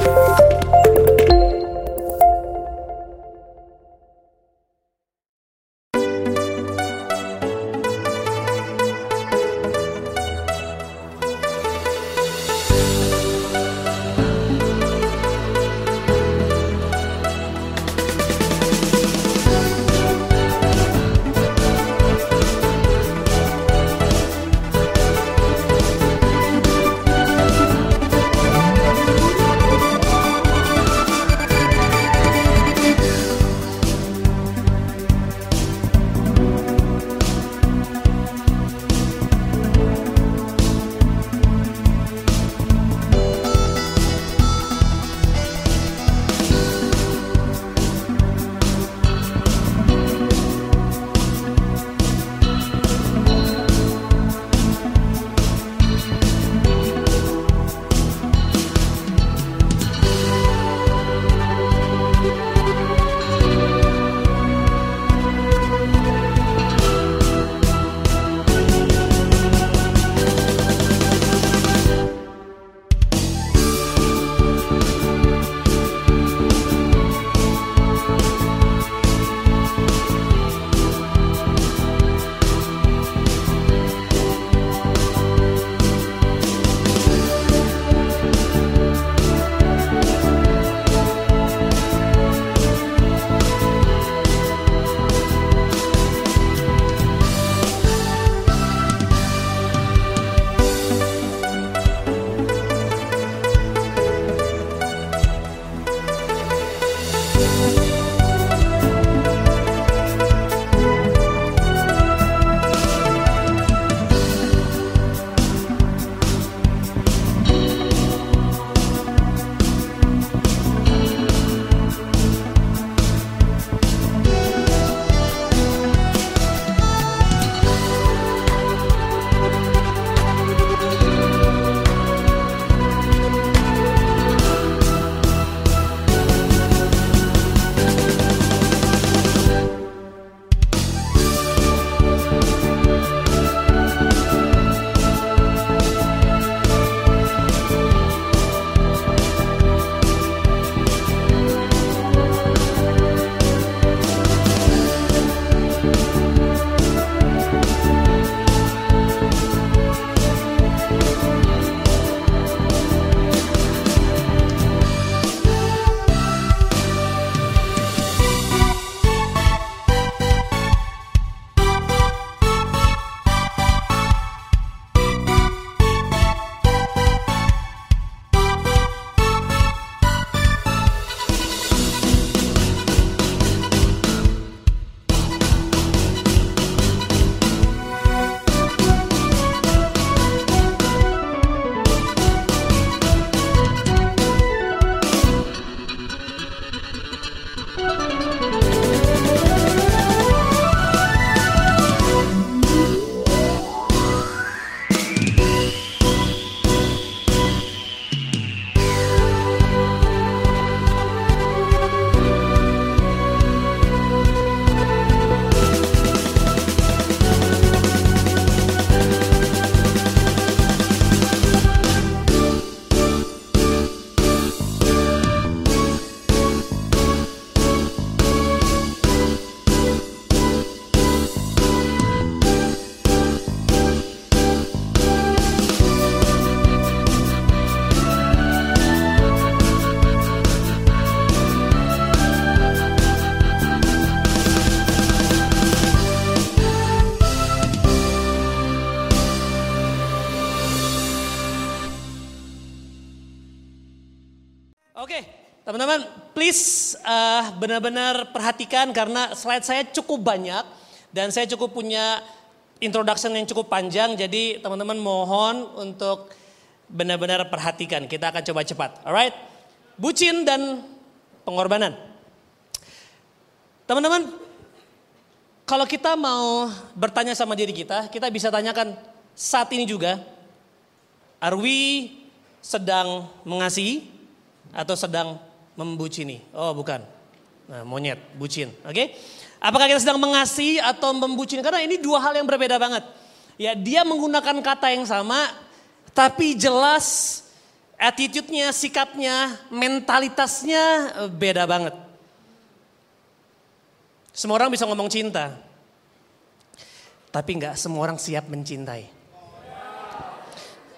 Teman-teman, benar-benar perhatikan karena slide saya cukup banyak dan saya cukup punya introduction yang cukup panjang. Jadi teman-teman mohon untuk benar-benar perhatikan. Kita akan coba cepat. Alright? Bucin dan pengorbanan. Teman-teman, kalau kita mau bertanya sama diri kita, kita bisa tanyakan saat ini juga, are we sedang mengasihi atau sedang membucini. Oh bukan. Nah, monyet, bucin. Oke. Okay? Apakah kita sedang mengasihi atau membucini? Karena ini dua hal yang berbeda banget. Ya, dia menggunakan kata yang sama, tapi jelas attitude-nya, sikapnya, mentalitasnya eh, beda banget. Semua orang bisa ngomong cinta. Tapi nggak semua orang siap mencintai.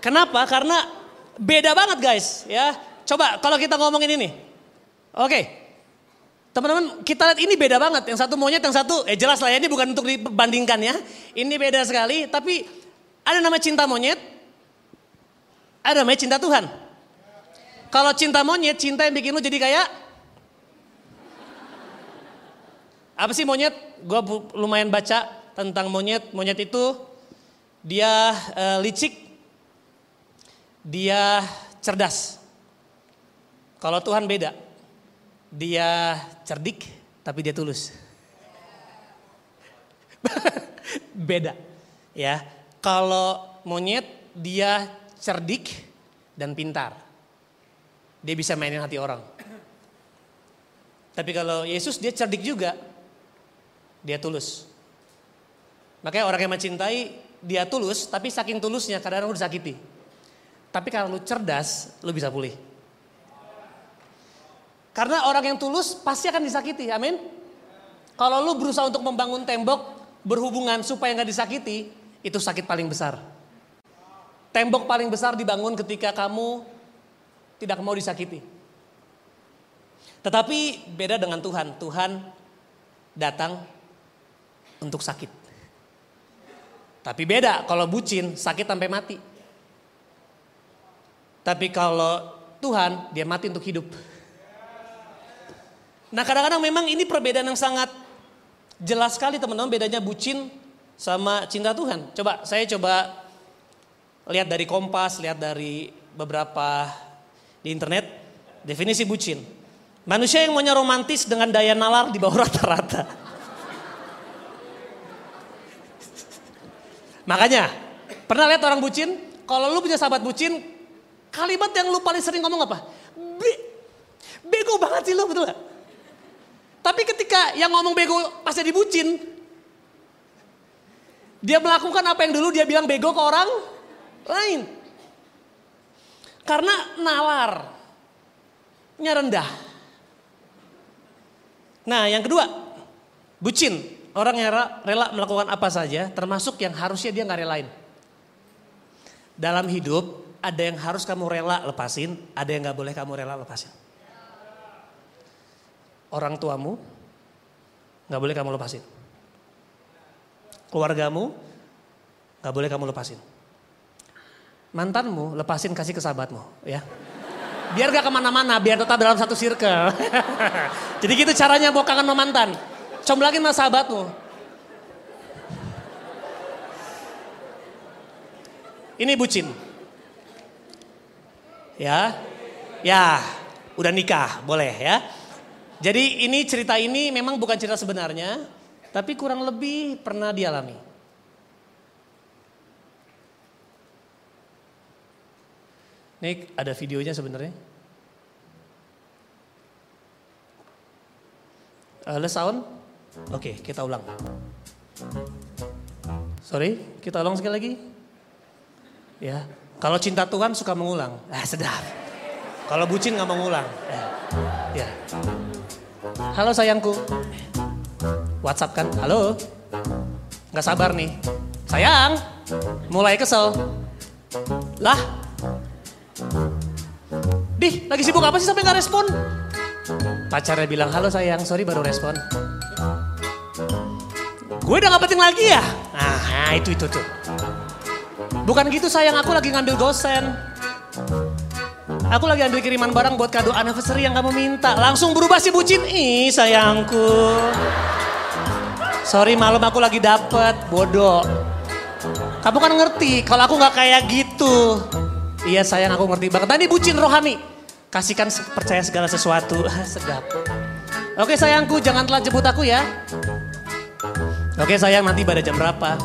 Kenapa? Karena beda banget guys ya. Coba kalau kita ngomongin ini. Oke. Teman-teman kita lihat ini beda banget. Yang satu monyet, yang satu eh jelas lah ya ini bukan untuk dibandingkan ya. Ini beda sekali tapi ada nama cinta monyet. Ada namanya cinta Tuhan. Kalau cinta monyet, cinta yang bikin lu jadi kayak apa sih monyet? Gue lumayan baca tentang monyet. Monyet itu dia uh, licik, dia cerdas. Kalau Tuhan beda, dia cerdik tapi dia tulus. beda, ya. Kalau monyet dia cerdik dan pintar. Dia bisa mainin hati orang. Tapi kalau Yesus dia cerdik juga. Dia tulus. Makanya orang yang mencintai dia tulus, tapi saking tulusnya kadang-kadang lu disakiti. Tapi kalau lu cerdas, lu bisa pulih. Karena orang yang tulus pasti akan disakiti, amin. Kalau lu berusaha untuk membangun tembok berhubungan supaya nggak disakiti, itu sakit paling besar. Tembok paling besar dibangun ketika kamu tidak mau disakiti. Tetapi beda dengan Tuhan. Tuhan datang untuk sakit. Tapi beda kalau bucin sakit sampai mati. Tapi kalau Tuhan dia mati untuk hidup. Nah kadang-kadang memang ini perbedaan yang sangat jelas sekali teman-teman bedanya bucin sama cinta Tuhan. Coba saya coba lihat dari Kompas, lihat dari beberapa di internet definisi bucin. Manusia yang maunya romantis dengan daya nalar di bawah rata-rata. Makanya, pernah lihat orang bucin? Kalau lu punya sahabat bucin, kalimat yang lu paling sering ngomong apa? Be bego banget sih lu, betul gak? Tapi ketika yang ngomong bego pasti dibucin, dia melakukan apa yang dulu dia bilang bego ke orang lain. Karena nalarnya rendah. Nah yang kedua, bucin. Orang yang rela melakukan apa saja termasuk yang harusnya dia nggak relain. Dalam hidup ada yang harus kamu rela lepasin, ada yang nggak boleh kamu rela lepasin. Orang tuamu nggak boleh kamu lepasin. Keluargamu nggak boleh kamu lepasin mantanmu lepasin kasih ke sahabatmu ya. Biar gak ke mana-mana, biar tetap dalam satu circle. Jadi gitu caranya bawa kangen sama mantan. Comblangin sama sahabatmu. Ini bucin. Ya, ya, udah nikah, boleh ya. Jadi ini cerita ini memang bukan cerita sebenarnya, tapi kurang lebih pernah dialami. Ini ada videonya sebenarnya. Uh, sound. Oke, okay, kita ulang. Sorry, kita ulang sekali lagi. Ya, kalau cinta Tuhan suka mengulang. Ah, sedap. Kalau bucin nggak mengulang. Ya. ya. Halo sayangku. WhatsApp kan? Halo. Nggak sabar nih. Sayang, mulai kesel. Lah, Dih, lagi sibuk apa sih sampai nggak respon? Pacarnya bilang, halo sayang, sorry baru respon. Gue udah gak penting lagi ya? Nah, itu, itu tuh. Bukan gitu sayang, aku lagi ngambil gosen. Aku lagi ambil kiriman barang buat kado anniversary yang kamu minta. Langsung berubah si bucin. Ih sayangku. Sorry malam aku lagi dapet, bodoh. Kamu kan ngerti kalau aku gak kayak gitu. Iya sayang aku ngerti banget. Tadi bucin rohani. Kasihkan percaya segala sesuatu. Sedap. Oke sayangku jangan telat jemput aku ya. Oke sayang nanti pada jam berapa?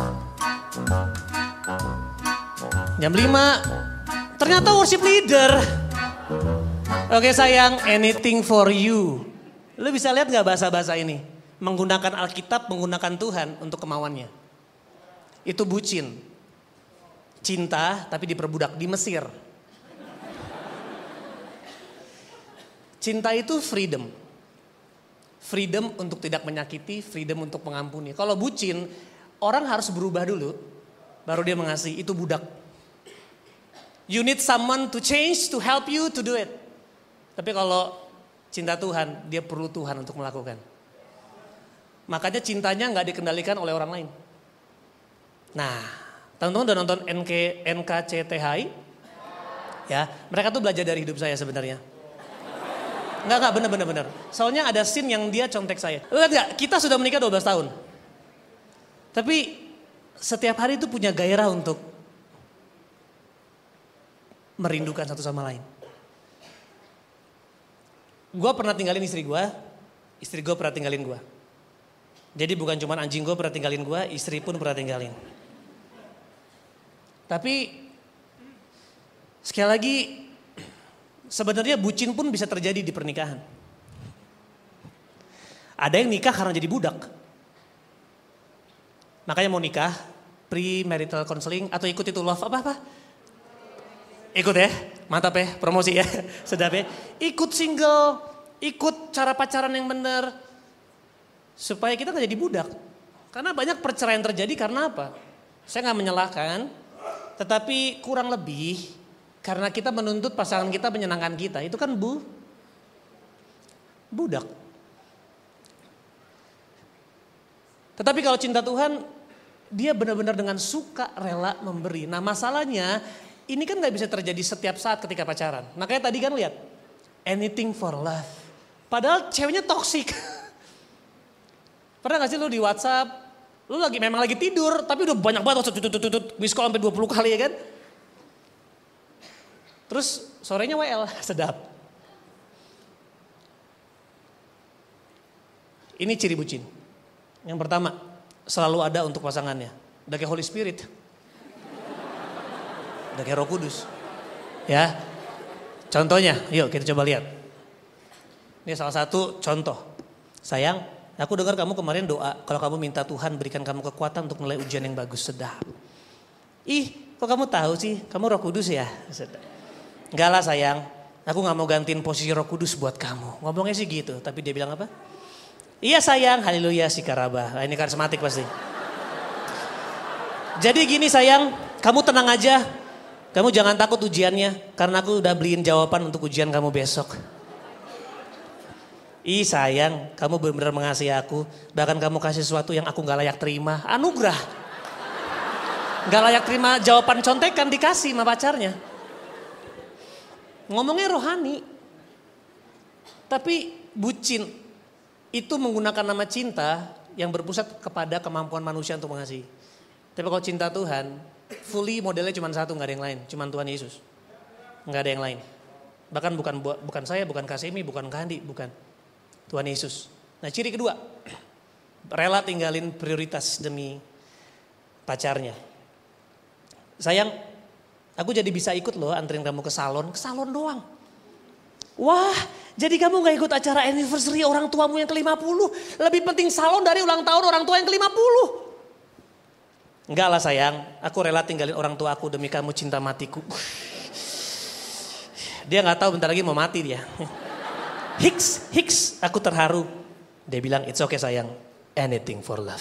Jam 5. Ternyata worship leader. Oke sayang anything for you. Lu bisa lihat gak bahasa-bahasa ini? Menggunakan Alkitab, menggunakan Tuhan untuk kemauannya. Itu bucin cinta tapi diperbudak di Mesir. cinta itu freedom. Freedom untuk tidak menyakiti, freedom untuk mengampuni. Kalau bucin, orang harus berubah dulu, baru dia mengasihi. Itu budak. You need someone to change, to help you to do it. Tapi kalau cinta Tuhan, dia perlu Tuhan untuk melakukan. Makanya cintanya nggak dikendalikan oleh orang lain. Nah, teman-teman udah nonton NK, NKCTHI? Ya, mereka tuh belajar dari hidup saya sebenarnya. Enggak, enggak, bener, bener, bener. Soalnya ada scene yang dia contek saya. Lihat enggak, kita sudah menikah 12 tahun. Tapi setiap hari itu punya gairah untuk merindukan satu sama lain. Gue pernah tinggalin istri gue, istri gue pernah tinggalin gue. Jadi bukan cuma anjing gue pernah tinggalin gue, istri pun pernah tinggalin. Tapi sekali lagi Sebenarnya bucin pun bisa terjadi di pernikahan. Ada yang nikah karena jadi budak. Makanya mau nikah, pre-marital counseling atau ikut itu love apa-apa? Ikut ya, mantap ya, promosi ya, sedap ya. Ikut single, ikut cara pacaran yang benar. Supaya kita gak jadi budak. Karena banyak perceraian terjadi karena apa? Saya gak menyalahkan, tetapi kurang lebih karena kita menuntut pasangan kita menyenangkan kita. Itu kan bu budak. Tetapi kalau cinta Tuhan, dia benar-benar dengan suka rela memberi. Nah masalahnya, ini kan gak bisa terjadi setiap saat ketika pacaran. Makanya tadi kan lihat, anything for love. Padahal ceweknya toxic. Pernah gak sih lu di WhatsApp, lu lagi memang lagi tidur, tapi udah banyak banget tutut tutut tutut, miss call sampai 20 kali ya kan? Terus sorenya WL, sedap. Ini ciri bucin. Yang pertama, selalu ada untuk pasangannya. Udah kayak Holy Spirit. Udah kayak Roh Kudus. Ya. Contohnya, yuk kita coba lihat. Ini salah satu contoh. Sayang, aku dengar kamu kemarin doa kalau kamu minta Tuhan berikan kamu kekuatan untuk nilai ujian yang bagus, sedap. Ih, kok kamu tahu sih? Kamu Roh Kudus ya? Sedap. Enggak lah sayang, aku gak mau gantiin posisi roh kudus buat kamu. Ngomongnya sih gitu, tapi dia bilang apa? Iya sayang, haleluya si karaba. Nah, ini karismatik pasti. Jadi gini sayang, kamu tenang aja. Kamu jangan takut ujiannya, karena aku udah beliin jawaban untuk ujian kamu besok. Ih sayang, kamu benar-benar mengasihi aku. Bahkan kamu kasih sesuatu yang aku gak layak terima. Anugerah. Gak layak terima jawaban contekan dikasih sama pacarnya. Ngomongnya rohani. Tapi bucin itu menggunakan nama cinta yang berpusat kepada kemampuan manusia untuk mengasihi. Tapi kalau cinta Tuhan, fully modelnya cuma satu, nggak ada yang lain, cuma Tuhan Yesus. Nggak ada yang lain. Bahkan bukan bukan saya, bukan Kasemi, bukan Kandi, bukan Tuhan Yesus. Nah ciri kedua, rela tinggalin prioritas demi pacarnya. Sayang, Aku jadi bisa ikut loh anterin kamu ke salon, ke salon doang. Wah, jadi kamu gak ikut acara anniversary orang tuamu yang ke-50. Lebih penting salon dari ulang tahun orang tua yang ke-50. Enggak lah sayang, aku rela tinggalin orang tua aku demi kamu cinta matiku. Dia gak tahu bentar lagi mau mati dia. Hicks, Hicks, aku terharu. Dia bilang, it's okay sayang, anything for love.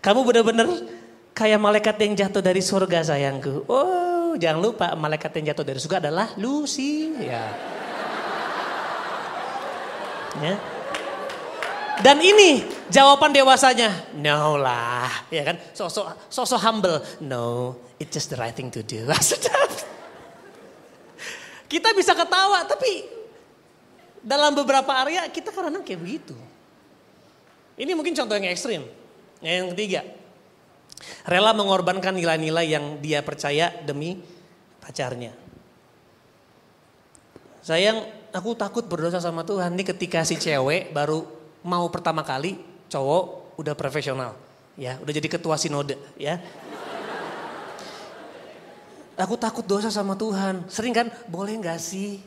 Kamu bener-bener kayak malaikat yang jatuh dari surga sayangku. Oh, jangan lupa malaikat yang jatuh dari surga adalah Lucy. Ya. ya. Dan ini jawaban dewasanya, no lah, ya kan? Sosok sosok humble, no, it's just the right thing to do. kita bisa ketawa, tapi dalam beberapa area kita kadang kayak begitu. Ini mungkin contoh yang ekstrim. Yang ketiga, Rela mengorbankan nilai-nilai yang dia percaya demi pacarnya. Sayang, aku takut berdosa sama Tuhan. Ini ketika si cewek baru mau pertama kali, cowok udah profesional. Ya, udah jadi ketua sinode, ya. Aku takut dosa sama Tuhan. Sering kan, boleh gak sih?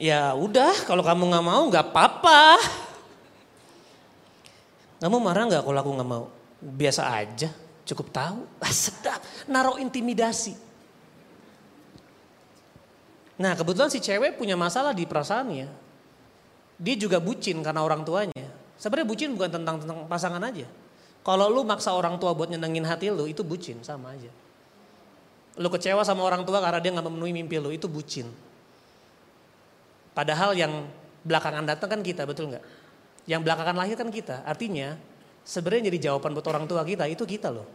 Ya udah, kalau kamu gak mau gak apa-apa. Kamu marah nggak kalau aku nggak mau? Biasa aja, cukup tahu. Ah, sedap, naruh intimidasi. Nah kebetulan si cewek punya masalah di perasaannya. Dia juga bucin karena orang tuanya. Sebenarnya bucin bukan tentang, tentang pasangan aja. Kalau lu maksa orang tua buat nyenengin hati lu itu bucin sama aja. Lu kecewa sama orang tua karena dia nggak memenuhi mimpi lu itu bucin. Padahal yang belakangan datang kan kita betul nggak? Yang belakangan lahir kan kita. Artinya sebenarnya jadi jawaban buat orang tua kita itu kita loh.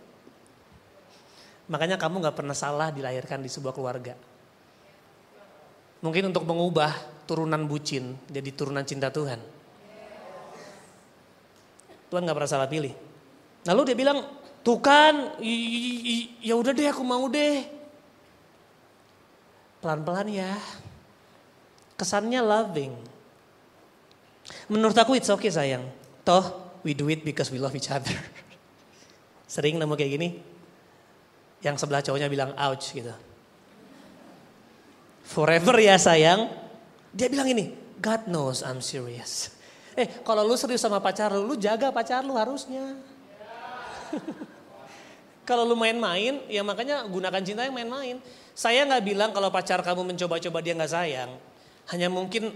Makanya kamu nggak pernah salah dilahirkan di sebuah keluarga. Mungkin untuk mengubah turunan bucin jadi turunan cinta Tuhan. Tuhan nggak pernah salah pilih. Lalu dia bilang, tuh kan, ya udah deh aku mau deh. Pelan-pelan ya. Kesannya loving. Menurut aku it's okay sayang. Toh we do it because we love each other. Sering nemu kayak gini. Yang sebelah cowoknya bilang ouch gitu. Forever ya sayang. Dia bilang ini, God knows I'm serious. Eh kalau lu serius sama pacar lu, lu jaga pacar lu harusnya. kalau lu main-main, ya makanya gunakan cinta yang main-main. Saya nggak bilang kalau pacar kamu mencoba-coba dia nggak sayang. Hanya mungkin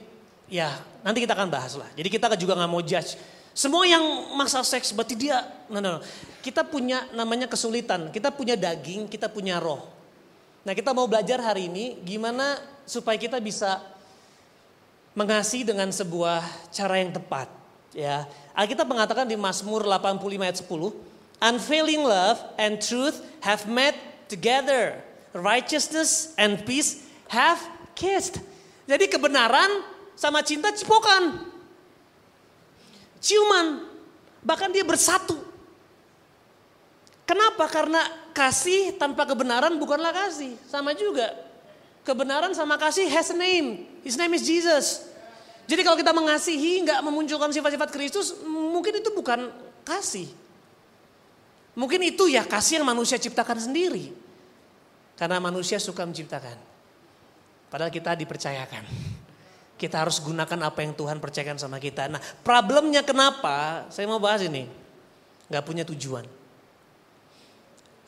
ya nanti kita akan bahas lah. Jadi kita juga nggak mau judge. Semua yang masa seks berarti dia, no, no, no. Kita punya namanya kesulitan, kita punya daging, kita punya roh. Nah kita mau belajar hari ini gimana supaya kita bisa mengasihi dengan sebuah cara yang tepat. Ya, Alkitab mengatakan di Mazmur 85 ayat 10, unfailing love and truth have met together, righteousness and peace have kissed. Jadi kebenaran sama cinta cipokan, ciuman, bahkan dia bersatu. Kenapa? Karena kasih tanpa kebenaran bukanlah kasih. Sama juga. Kebenaran sama kasih has a name. His name is Jesus. Jadi kalau kita mengasihi nggak memunculkan sifat-sifat Kristus, mungkin itu bukan kasih. Mungkin itu ya kasih yang manusia ciptakan sendiri. Karena manusia suka menciptakan. Padahal kita dipercayakan. Kita harus gunakan apa yang Tuhan percayakan sama kita. Nah problemnya kenapa, saya mau bahas ini. Gak punya tujuan.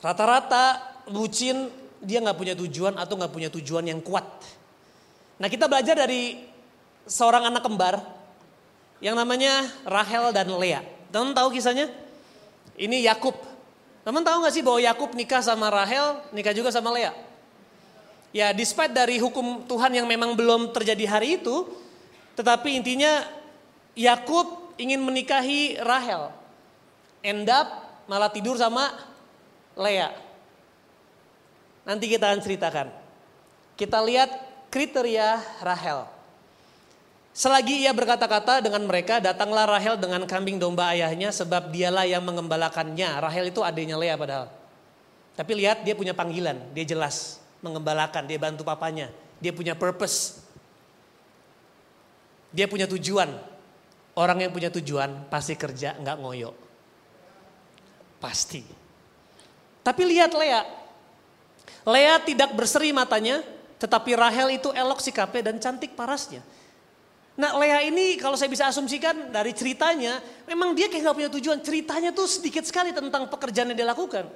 Rata-rata bucin dia nggak punya tujuan atau nggak punya tujuan yang kuat. Nah kita belajar dari seorang anak kembar yang namanya Rahel dan Lea. Teman tahu kisahnya? Ini Yakub. Teman tahu nggak sih bahwa Yakub nikah sama Rahel, nikah juga sama Lea? Ya, despite dari hukum Tuhan yang memang belum terjadi hari itu, tetapi intinya Yakub ingin menikahi Rahel. End up malah tidur sama Lea. Nanti kita akan ceritakan. Kita lihat kriteria Rahel. Selagi ia berkata-kata dengan mereka, datanglah Rahel dengan kambing domba ayahnya sebab dialah yang mengembalakannya. Rahel itu adiknya Lea padahal. Tapi lihat dia punya panggilan, dia jelas mengembalakan, dia bantu papanya. Dia punya purpose. Dia punya tujuan. Orang yang punya tujuan pasti kerja nggak ngoyo. Pasti. Tapi lihat Lea. Lea tidak berseri matanya, tetapi Rahel itu elok sikapnya dan cantik parasnya. Nah Lea ini kalau saya bisa asumsikan dari ceritanya, memang dia kayak gak punya tujuan. Ceritanya tuh sedikit sekali tentang pekerjaan yang dia lakukan.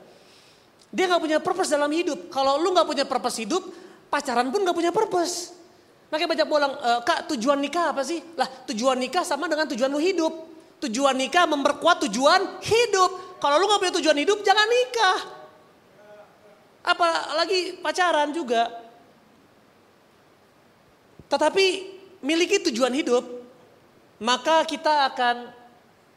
Dia gak punya purpose dalam hidup. Kalau lu gak punya purpose hidup, pacaran pun gak punya purpose. Makanya banyak bolang, e, kak tujuan nikah apa sih? Lah tujuan nikah sama dengan tujuan lu hidup. Tujuan nikah memperkuat tujuan hidup. Kalau lu gak punya tujuan hidup, jangan nikah apalagi pacaran juga. Tetapi miliki tujuan hidup, maka kita akan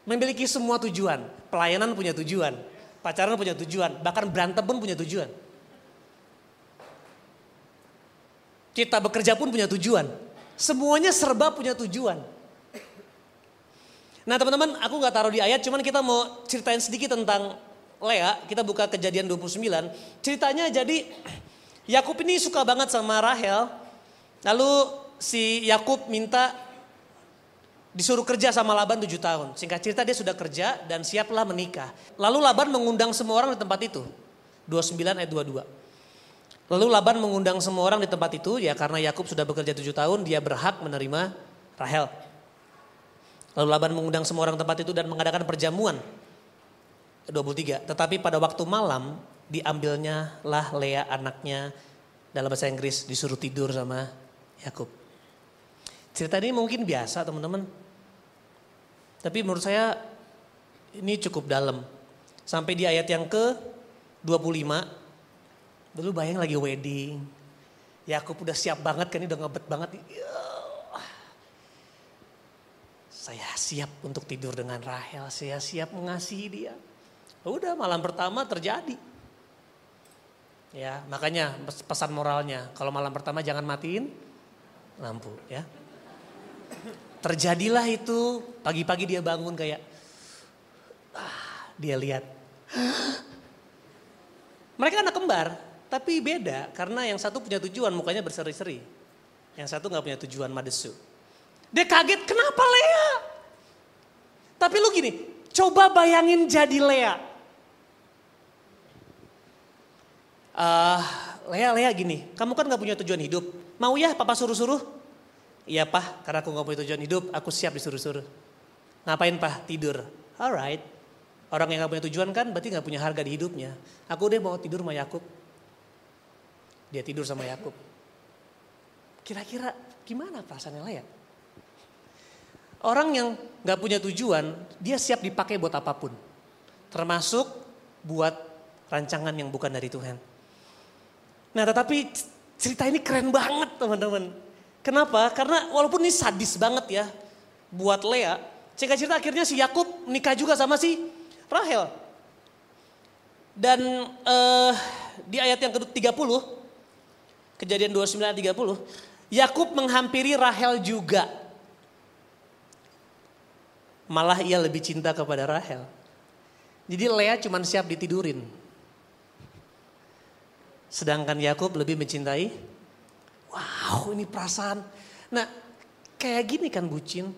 memiliki semua tujuan. Pelayanan punya tujuan, pacaran punya tujuan, bahkan berantem pun punya tujuan. Kita bekerja pun punya tujuan. Semuanya serba punya tujuan. Nah teman-teman aku nggak taruh di ayat cuman kita mau ceritain sedikit tentang Lea, kita buka kejadian 29. Ceritanya jadi Yakub ini suka banget sama Rahel. Lalu si Yakub minta disuruh kerja sama Laban 7 tahun. Singkat cerita dia sudah kerja dan siaplah menikah. Lalu Laban mengundang semua orang di tempat itu. 29 ayat 22. Lalu Laban mengundang semua orang di tempat itu ya karena Yakub sudah bekerja 7 tahun dia berhak menerima Rahel. Lalu Laban mengundang semua orang tempat itu dan mengadakan perjamuan 23. Tetapi pada waktu malam diambilnya lah Lea anaknya dalam bahasa Inggris disuruh tidur sama Yakub. Cerita ini mungkin biasa teman-teman. Tapi menurut saya ini cukup dalam. Sampai di ayat yang ke 25. Dulu bayang lagi wedding. Yakub udah siap banget kan, ini udah ngebet banget. Saya siap untuk tidur dengan Rahel, saya siap mengasihi dia. Udah malam pertama terjadi. Ya, makanya pesan moralnya, kalau malam pertama jangan matiin lampu ya. Terjadilah itu, pagi-pagi dia bangun kayak ah, dia lihat. Mereka anak kembar, tapi beda karena yang satu punya tujuan mukanya berseri-seri. Yang satu nggak punya tujuan madesu. Dia kaget, kenapa Lea? Tapi lu gini, coba bayangin jadi Lea. Uh, Lea, Lea gini, kamu kan gak punya tujuan hidup. Mau ya papa suruh-suruh? Iya pak, karena aku gak punya tujuan hidup, aku siap disuruh-suruh. Ngapain pak? Tidur. Alright. Orang yang gak punya tujuan kan berarti gak punya harga di hidupnya. Aku udah mau tidur sama Yakub. Dia tidur sama Yakub. Kira-kira gimana perasaannya Lea? Orang yang gak punya tujuan, dia siap dipakai buat apa pun. Termasuk buat rancangan yang bukan dari Tuhan. Nah tetapi cerita ini keren banget teman-teman. Kenapa? Karena walaupun ini sadis banget ya buat Lea. Singkat cerita akhirnya si Yakub nikah juga sama si Rahel. Dan uh, di ayat yang ke-30, kejadian 29 30, Yakub menghampiri Rahel juga malah ia lebih cinta kepada Rahel. Jadi Lea cuma siap ditidurin. Sedangkan Yakub lebih mencintai. Wow, ini perasaan. Nah, kayak gini kan bucin.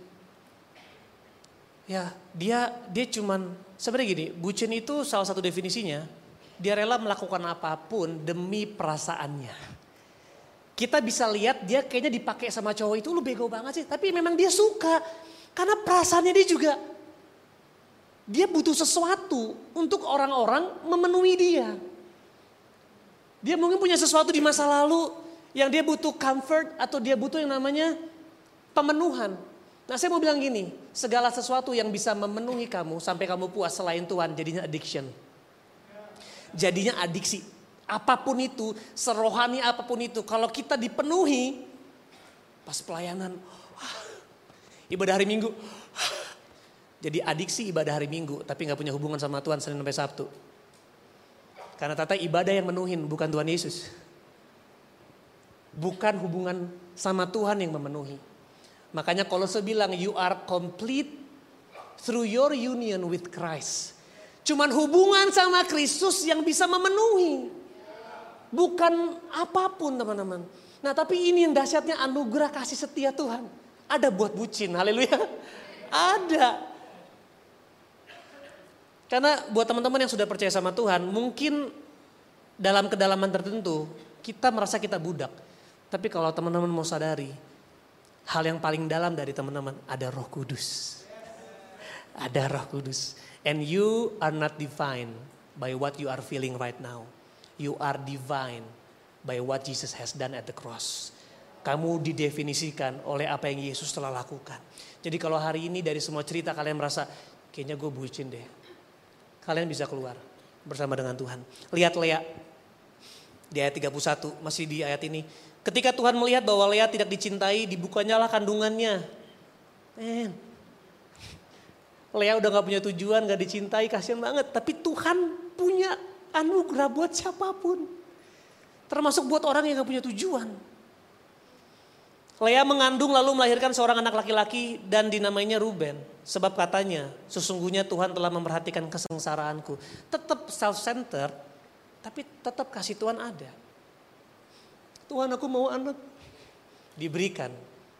Ya, dia dia cuman sebenarnya gini, bucin itu salah satu definisinya dia rela melakukan apa pun demi perasaannya. Kita bisa lihat dia kayaknya dipakai sama cowok itu lu bego banget sih, tapi memang dia suka. Karena perasaannya dia juga, dia butuh sesuatu untuk orang-orang memenuhi dia. Dia mungkin punya sesuatu di masa lalu yang dia butuh comfort atau dia butuh yang namanya pemenuhan. Nah saya mau bilang gini, segala sesuatu yang bisa memenuhi kamu sampai kamu puas selain Tuhan jadinya addiction. Jadinya adiksi. Apa pun itu, serohani apa pun itu, kalau kita dipenuhi, pas pelayanan, Ibadah hari Minggu. Jadi adiksi ibadah hari Minggu tapi nggak punya hubungan sama Tuhan Senin sampai Sabtu. Karena tata ibadah yang menuhin bukan Tuhan Yesus. Bukan hubungan sama Tuhan yang memenuhi. Makanya saya bilang you are complete through your union with Christ. Cuman hubungan sama Kristus yang bisa memenuhi. Bukan apa pun teman-teman. Nah tapi ini yang dahsyatnya anugerah kasih setia Tuhan. Ada buat bucin, haleluya. Ada. Karena buat teman-teman yang sudah percaya sama Tuhan, mungkin dalam kedalaman tertentu kita merasa kita budak. Tapi kalau teman-teman mau sadari, hal yang paling dalam dari teman-teman ada Roh Kudus. Ada Roh Kudus. And you are not divine by what you are feeling right now. You are divine by what Jesus has done at the cross kamu didefinisikan oleh apa yang Yesus telah lakukan. Jadi kalau hari ini dari semua cerita kalian merasa kayaknya gue bucin deh. Kalian bisa keluar bersama dengan Tuhan. Lihat Lea di ayat 31 masih di ayat ini. Ketika Tuhan melihat bahwa Lea tidak dicintai, dibukanyalah kandungannya. Men, Lea udah gak punya tujuan, gak dicintai, kasihan banget. Tapi Tuhan punya anugerah buat siapa pun. Termasuk buat orang yang gak punya tujuan. Lea mengandung lalu melahirkan seorang anak laki-laki dan dinamainya Ruben. Sebab katanya, sesungguhnya Tuhan telah memperhatikan kesengsaraanku. Tetap self-centered, tapi tetap kasih Tuhan ada. Tuhan aku mau anak. Diberikan.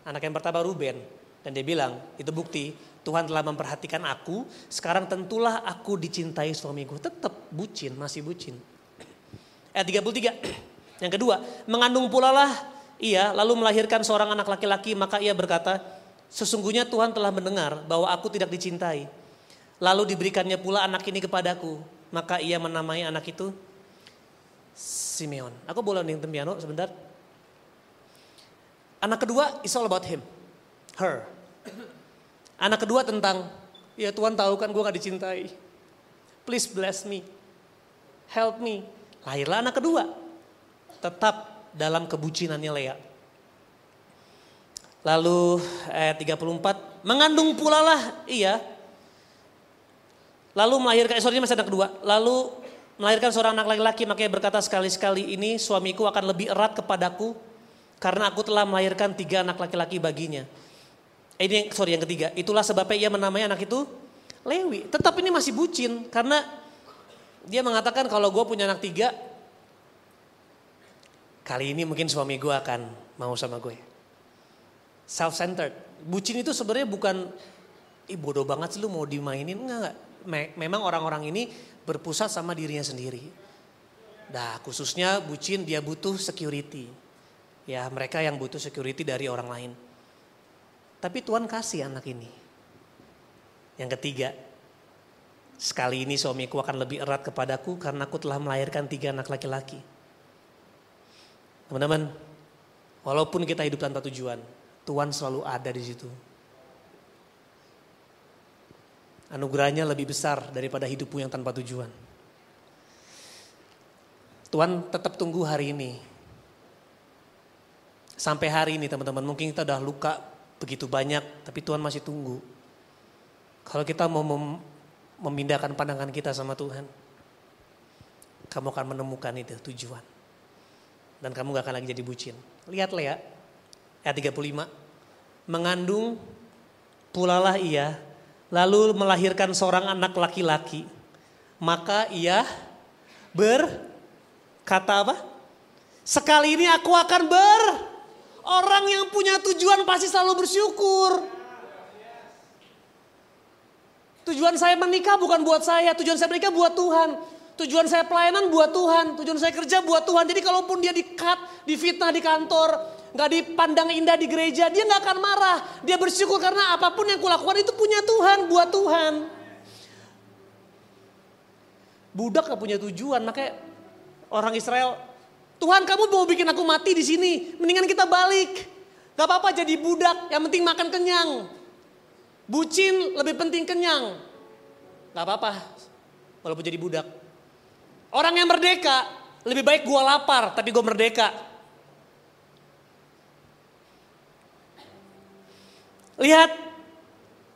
Anak yang pertama Ruben. Dan dia bilang, itu bukti Tuhan telah memperhatikan aku. Sekarang tentulah aku dicintai suamiku. Tetap bucin, masih bucin. Ayat 33. Yang kedua, mengandung pula lah ia lalu melahirkan seorang anak laki-laki maka ia berkata, sesungguhnya Tuhan telah mendengar bahwa aku tidak dicintai. Lalu diberikannya pula anak ini kepadaku. Maka ia menamai anak itu Simeon. Aku boleh nih piano sebentar? Anak kedua is all about him, her. Anak kedua tentang, ya Tuhan tahu kan gue gak dicintai. Please bless me, help me. Lahirlah anak kedua, tetap dalam kebucinannya Lea. Lalu ayat 34, mengandung pula lah iya. Lalu melahirkan, eh, sorry masih anak kedua. Lalu melahirkan seorang anak laki-laki makanya berkata sekali-sekali ini suamiku akan lebih erat kepadaku karena aku telah melahirkan tiga anak laki-laki baginya. Eh, ini sorry yang ketiga, itulah sebabnya ia menamai anak itu Lewi. Tetap ini masih bucin karena dia mengatakan kalau gue punya anak tiga, kali ini mungkin suami gue akan mau sama gue self-centered. Bucin itu sebenarnya bukan Ih bodoh banget sih lu mau dimainin enggak. Memang orang-orang ini berpusat sama dirinya sendiri. Nah khususnya bucin dia butuh security. Ya mereka yang butuh security dari orang lain. Tapi Tuhan kasih anak ini. Yang ketiga, sekali ini suamiku akan lebih erat kepadaku karena aku telah melahirkan tiga anak laki-laki. Teman-teman, walaupun kita hidup tanpa tujuan, Tuhan selalu ada di situ. Anugerahnya lebih besar daripada hidupmu yang tanpa tujuan. Tuhan tetap tunggu hari ini. Sampai hari ini teman-teman, mungkin kita udah luka begitu banyak, tapi Tuhan masih tunggu. Kalau kita mau mem memindahkan pandangan kita sama Tuhan, kamu akan menemukan itu tujuan. Dan kamu gak akan lagi jadi bucin. Lihat Lea, ayat 35. Mengandung pulalah ia, lalu melahirkan seorang anak laki-laki. Maka ia berkata apa? Sekali ini aku akan ber. Orang yang punya tujuan pasti selalu bersyukur. Tujuan saya menikah bukan buat saya, tujuan saya menikah buat Tuhan. Tujuan saya pelayanan buat Tuhan, tujuan saya kerja buat Tuhan. Jadi kalaupun dia di-cut, difitnah di kantor, nggak dipandang indah di gereja, dia nggak akan marah. Dia bersyukur karena apa pun yang kulakukan itu punya Tuhan, buat Tuhan. Budak gak punya tujuan, makanya orang Israel, Tuhan kamu mau bikin aku mati di sini, mendingan kita balik. Gak apa-apa jadi budak, yang penting makan kenyang. Bucin lebih penting kenyang. Gak apa-apa, walaupun jadi budak. Orang yang merdeka, lebih baik gua lapar, tapi gua merdeka Lihat,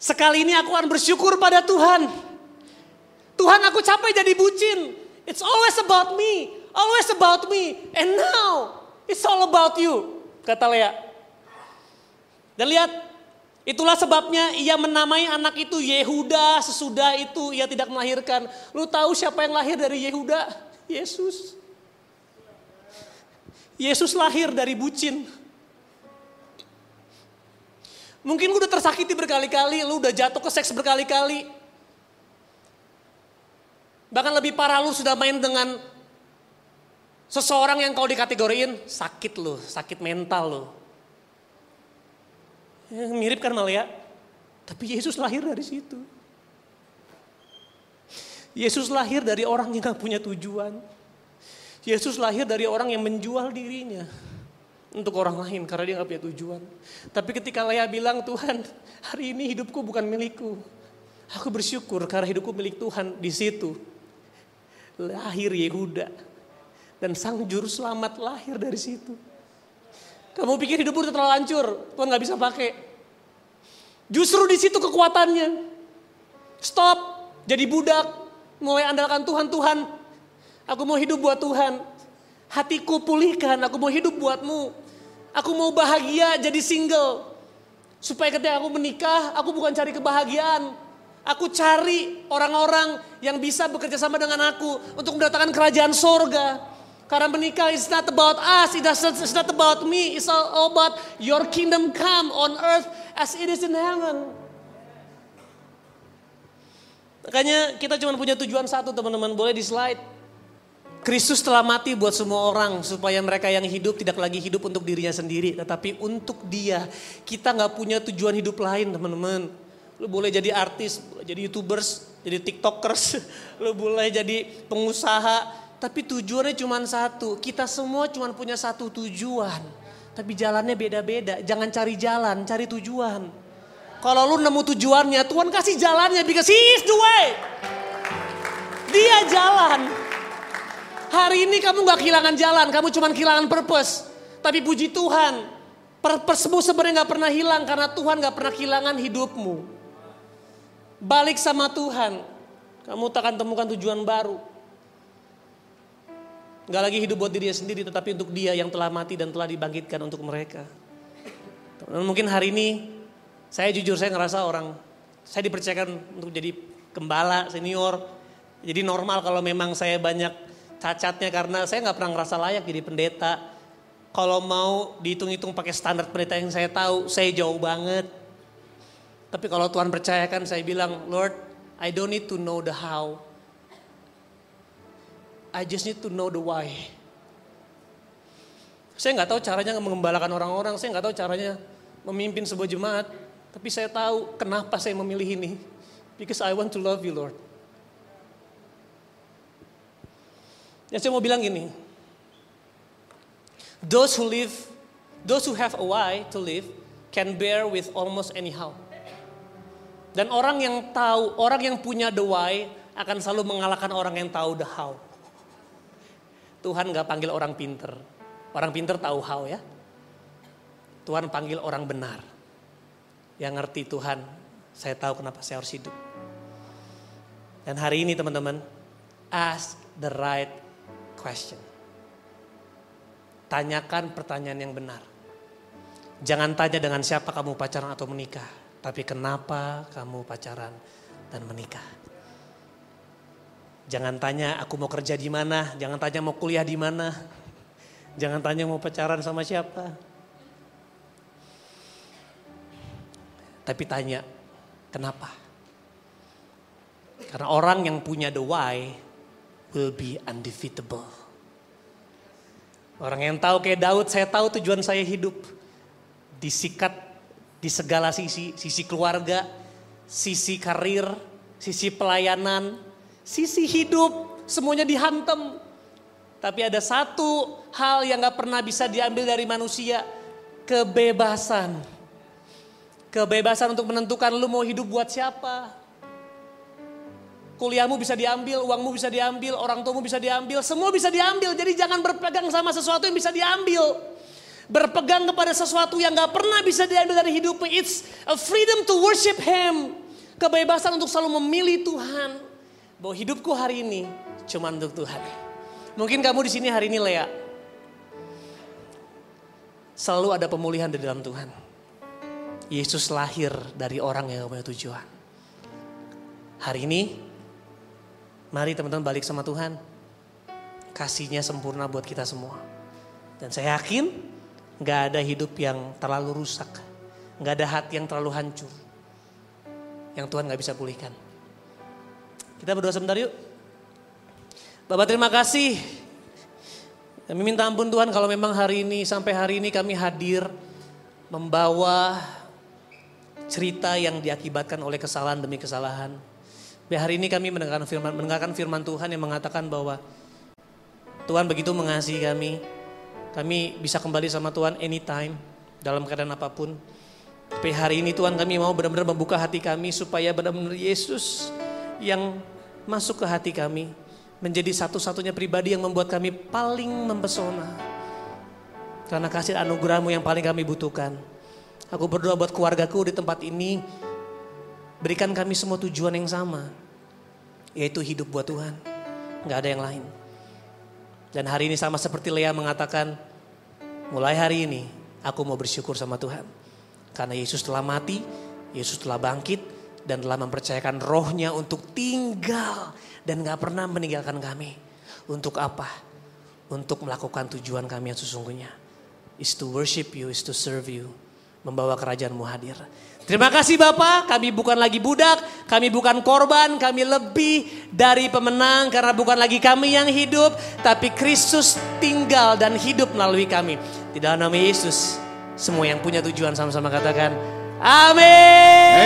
sekali ini aku akan bersyukur pada Tuhan. Tuhan aku capek jadi bucin. It's always about me, always about me. And now, it's all about you, kata Lea. Dan lihat, itulah sebabnya ia menamai anak itu Yehuda sesudah itu ia tidak melahirkan. Lu tahu siapa yang lahir dari Yehuda? Yesus. Yesus lahir dari bucin. Mungkin lu udah tersakiti berkali-kali, lu udah jatuh ke seks berkali-kali. Bahkan lebih parah lu sudah main dengan seseorang yang kau dikategoriin sakit lu, sakit mental lu. Ya, mirip kan Malia? Tapi Yesus lahir dari situ. Yesus lahir dari orang yang gak punya tujuan. Yesus lahir dari orang yang menjual dirinya untuk orang lain karena dia nggak punya tujuan. Tapi ketika Lea bilang Tuhan hari ini hidupku bukan milikku. Aku bersyukur karena hidupku milik Tuhan di situ. Lahir Yehuda. Dan sang juru selamat lahir dari situ. Kamu pikir hidupmu udah terlalu hancur, Tuhan nggak bisa pakai. Justru di situ kekuatannya. Stop, jadi budak, mulai andalkan Tuhan, Tuhan. Aku mau hidup buat Tuhan. Hatiku pulihkan, aku mau hidup buatmu. Aku mau bahagia jadi single. Supaya ketika aku menikah, aku bukan cari kebahagiaan. Aku cari orang-orang yang bisa bekerja sama dengan aku untuk mendatangkan kerajaan sorga. Karena menikah is not about us, it's not about me, it's all about your kingdom come on earth as it is in heaven. Makanya kita cuma punya tujuan satu teman-teman, boleh di slide. Kristus telah mati buat semua orang supaya mereka yang hidup tidak lagi hidup untuk dirinya sendiri, tetapi untuk Dia. Kita nggak punya tujuan hidup lain, teman-teman. Lu boleh jadi artis, boleh jadi youtubers, jadi tiktokers, lu boleh jadi pengusaha, tapi tujuannya cuma satu. Kita semua cuma punya satu tujuan. Tapi jalannya beda-beda. Jangan cari jalan, cari tujuan. Kalau lu nemu tujuannya, Tuhan kasih jalannya because he is the way. Dia jalan. Hari ini kamu gak kehilangan jalan, kamu cuma kehilangan purpose. Tapi puji Tuhan, purposemu sebenarnya gak pernah hilang karena Tuhan gak pernah kehilangan hidupmu. Balik sama Tuhan, kamu takkan temukan tujuan baru. Gak lagi hidup buat dirinya sendiri tetapi untuk dia yang telah mati dan telah dibangkitkan untuk mereka. Mungkin hari ini saya jujur saya ngerasa orang, saya dipercayakan untuk jadi gembala senior. Jadi normal kalau memang saya banyak cacatnya karena saya nggak pernah ngerasa layak jadi pendeta. Kalau mau dihitung-hitung pakai standar pendeta yang saya tahu, saya jauh banget. Tapi kalau Tuhan percayakan saya bilang, Lord, I don't need to know the how. I just need to know the why. Saya nggak tahu caranya mengembalakan orang-orang, saya nggak tahu caranya memimpin sebuah jemaat, tapi saya tahu kenapa saya memilih ini. Because I want to love you, Lord. Yang saya mau bilang gini, those who live, those who have a why to live, can bear with almost anyhow. Dan orang yang tahu, orang yang punya the why akan selalu mengalahkan orang yang tahu the how. Tuhan gak panggil orang pinter. Orang pinter tahu how ya. Tuhan panggil orang benar. Yang ngerti Tuhan, saya tahu kenapa saya harus hidup. Dan hari ini teman-teman, ask the right question. Tanyakan pertanyaan yang benar. Jangan tanya dengan siapa kamu pacaran atau menikah. Tapi kenapa kamu pacaran dan menikah. Jangan tanya aku mau kerja di mana, jangan tanya mau kuliah di mana. Jangan tanya mau pacaran sama siapa. Tapi tanya kenapa? Karena orang yang punya the why will be undefeatable. Orang yang tahu kayak Daud, saya tahu tujuan saya hidup. Disikat di segala sisi, sisi keluarga, sisi karir, sisi pelayanan, sisi hidup, semuanya dihantam. Tapi ada satu hal yang gak pernah bisa diambil dari manusia, kebebasan. Kebebasan untuk menentukan lu mau hidup buat siapa. Kuliahmu bisa diambil, uangmu bisa diambil, orang tuamu bisa diambil, semua bisa diambil. Jadi jangan berpegang sama sesuatu yang bisa diambil. Berpegang kepada sesuatu yang gak pernah bisa diambil dari hidupmu. It's a freedom to worship Him. Kebebasan untuk selalu memilih Tuhan bahwa hidupku hari ini cuma untuk Tuhan. Mungkin kamu di sini hari ini Lea. Selalu ada pemulihan di dalam Tuhan. Yesus lahir dari orang yang punya tujuan. Hari ini, mari teman-teman balik sama Tuhan. Kasihnya sempurna buat kita semua. Dan saya yakin gak ada hidup yang terlalu rusak. Gak ada hati yang terlalu hancur. Yang Tuhan gak bisa pulihkan. Kita berdoa sebentar yuk. Bapak terima kasih. Kami minta ampun Tuhan kalau memang hari ini sampai hari ini kami hadir membawa cerita yang diakibatkan oleh kesalahan demi kesalahan. Tapi hari ini kami mendengarkan firman, mendengarkan firman Tuhan yang mengatakan bahwa Tuhan begitu mengasihi kami. Kami bisa kembali sama Tuhan anytime dalam keadaan apa pun. Tapi hari ini Tuhan kami mau benar-benar membuka hati kami supaya benar-benar Yesus yang masuk ke hati kami menjadi satu-satunya pribadi yang membuat kami paling mempesona. Karena kasih anugerahmu yang paling kami butuhkan. Aku berdoa buat keluargaku di tempat ini. Berikan kami semua tujuan yang sama. Yaitu hidup buat Tuhan. Gak ada yang lain. Dan hari ini sama seperti Lea mengatakan. Mulai hari ini aku mau bersyukur sama Tuhan. Karena Yesus telah mati. Yesus telah bangkit dan telah mempercayakan rohnya untuk tinggal dan gak pernah meninggalkan kami. Untuk apa? Untuk melakukan tujuan kami yang sesungguhnya. Is to worship you, is to serve you. Membawa kerajaanmu hadir. Terima kasih Bapak, kami bukan lagi budak, kami bukan korban, kami lebih dari pemenang karena bukan lagi kami yang hidup, tapi Kristus tinggal dan hidup melalui kami. Di dalam nama Yesus, semua yang punya tujuan sama-sama katakan, Amin.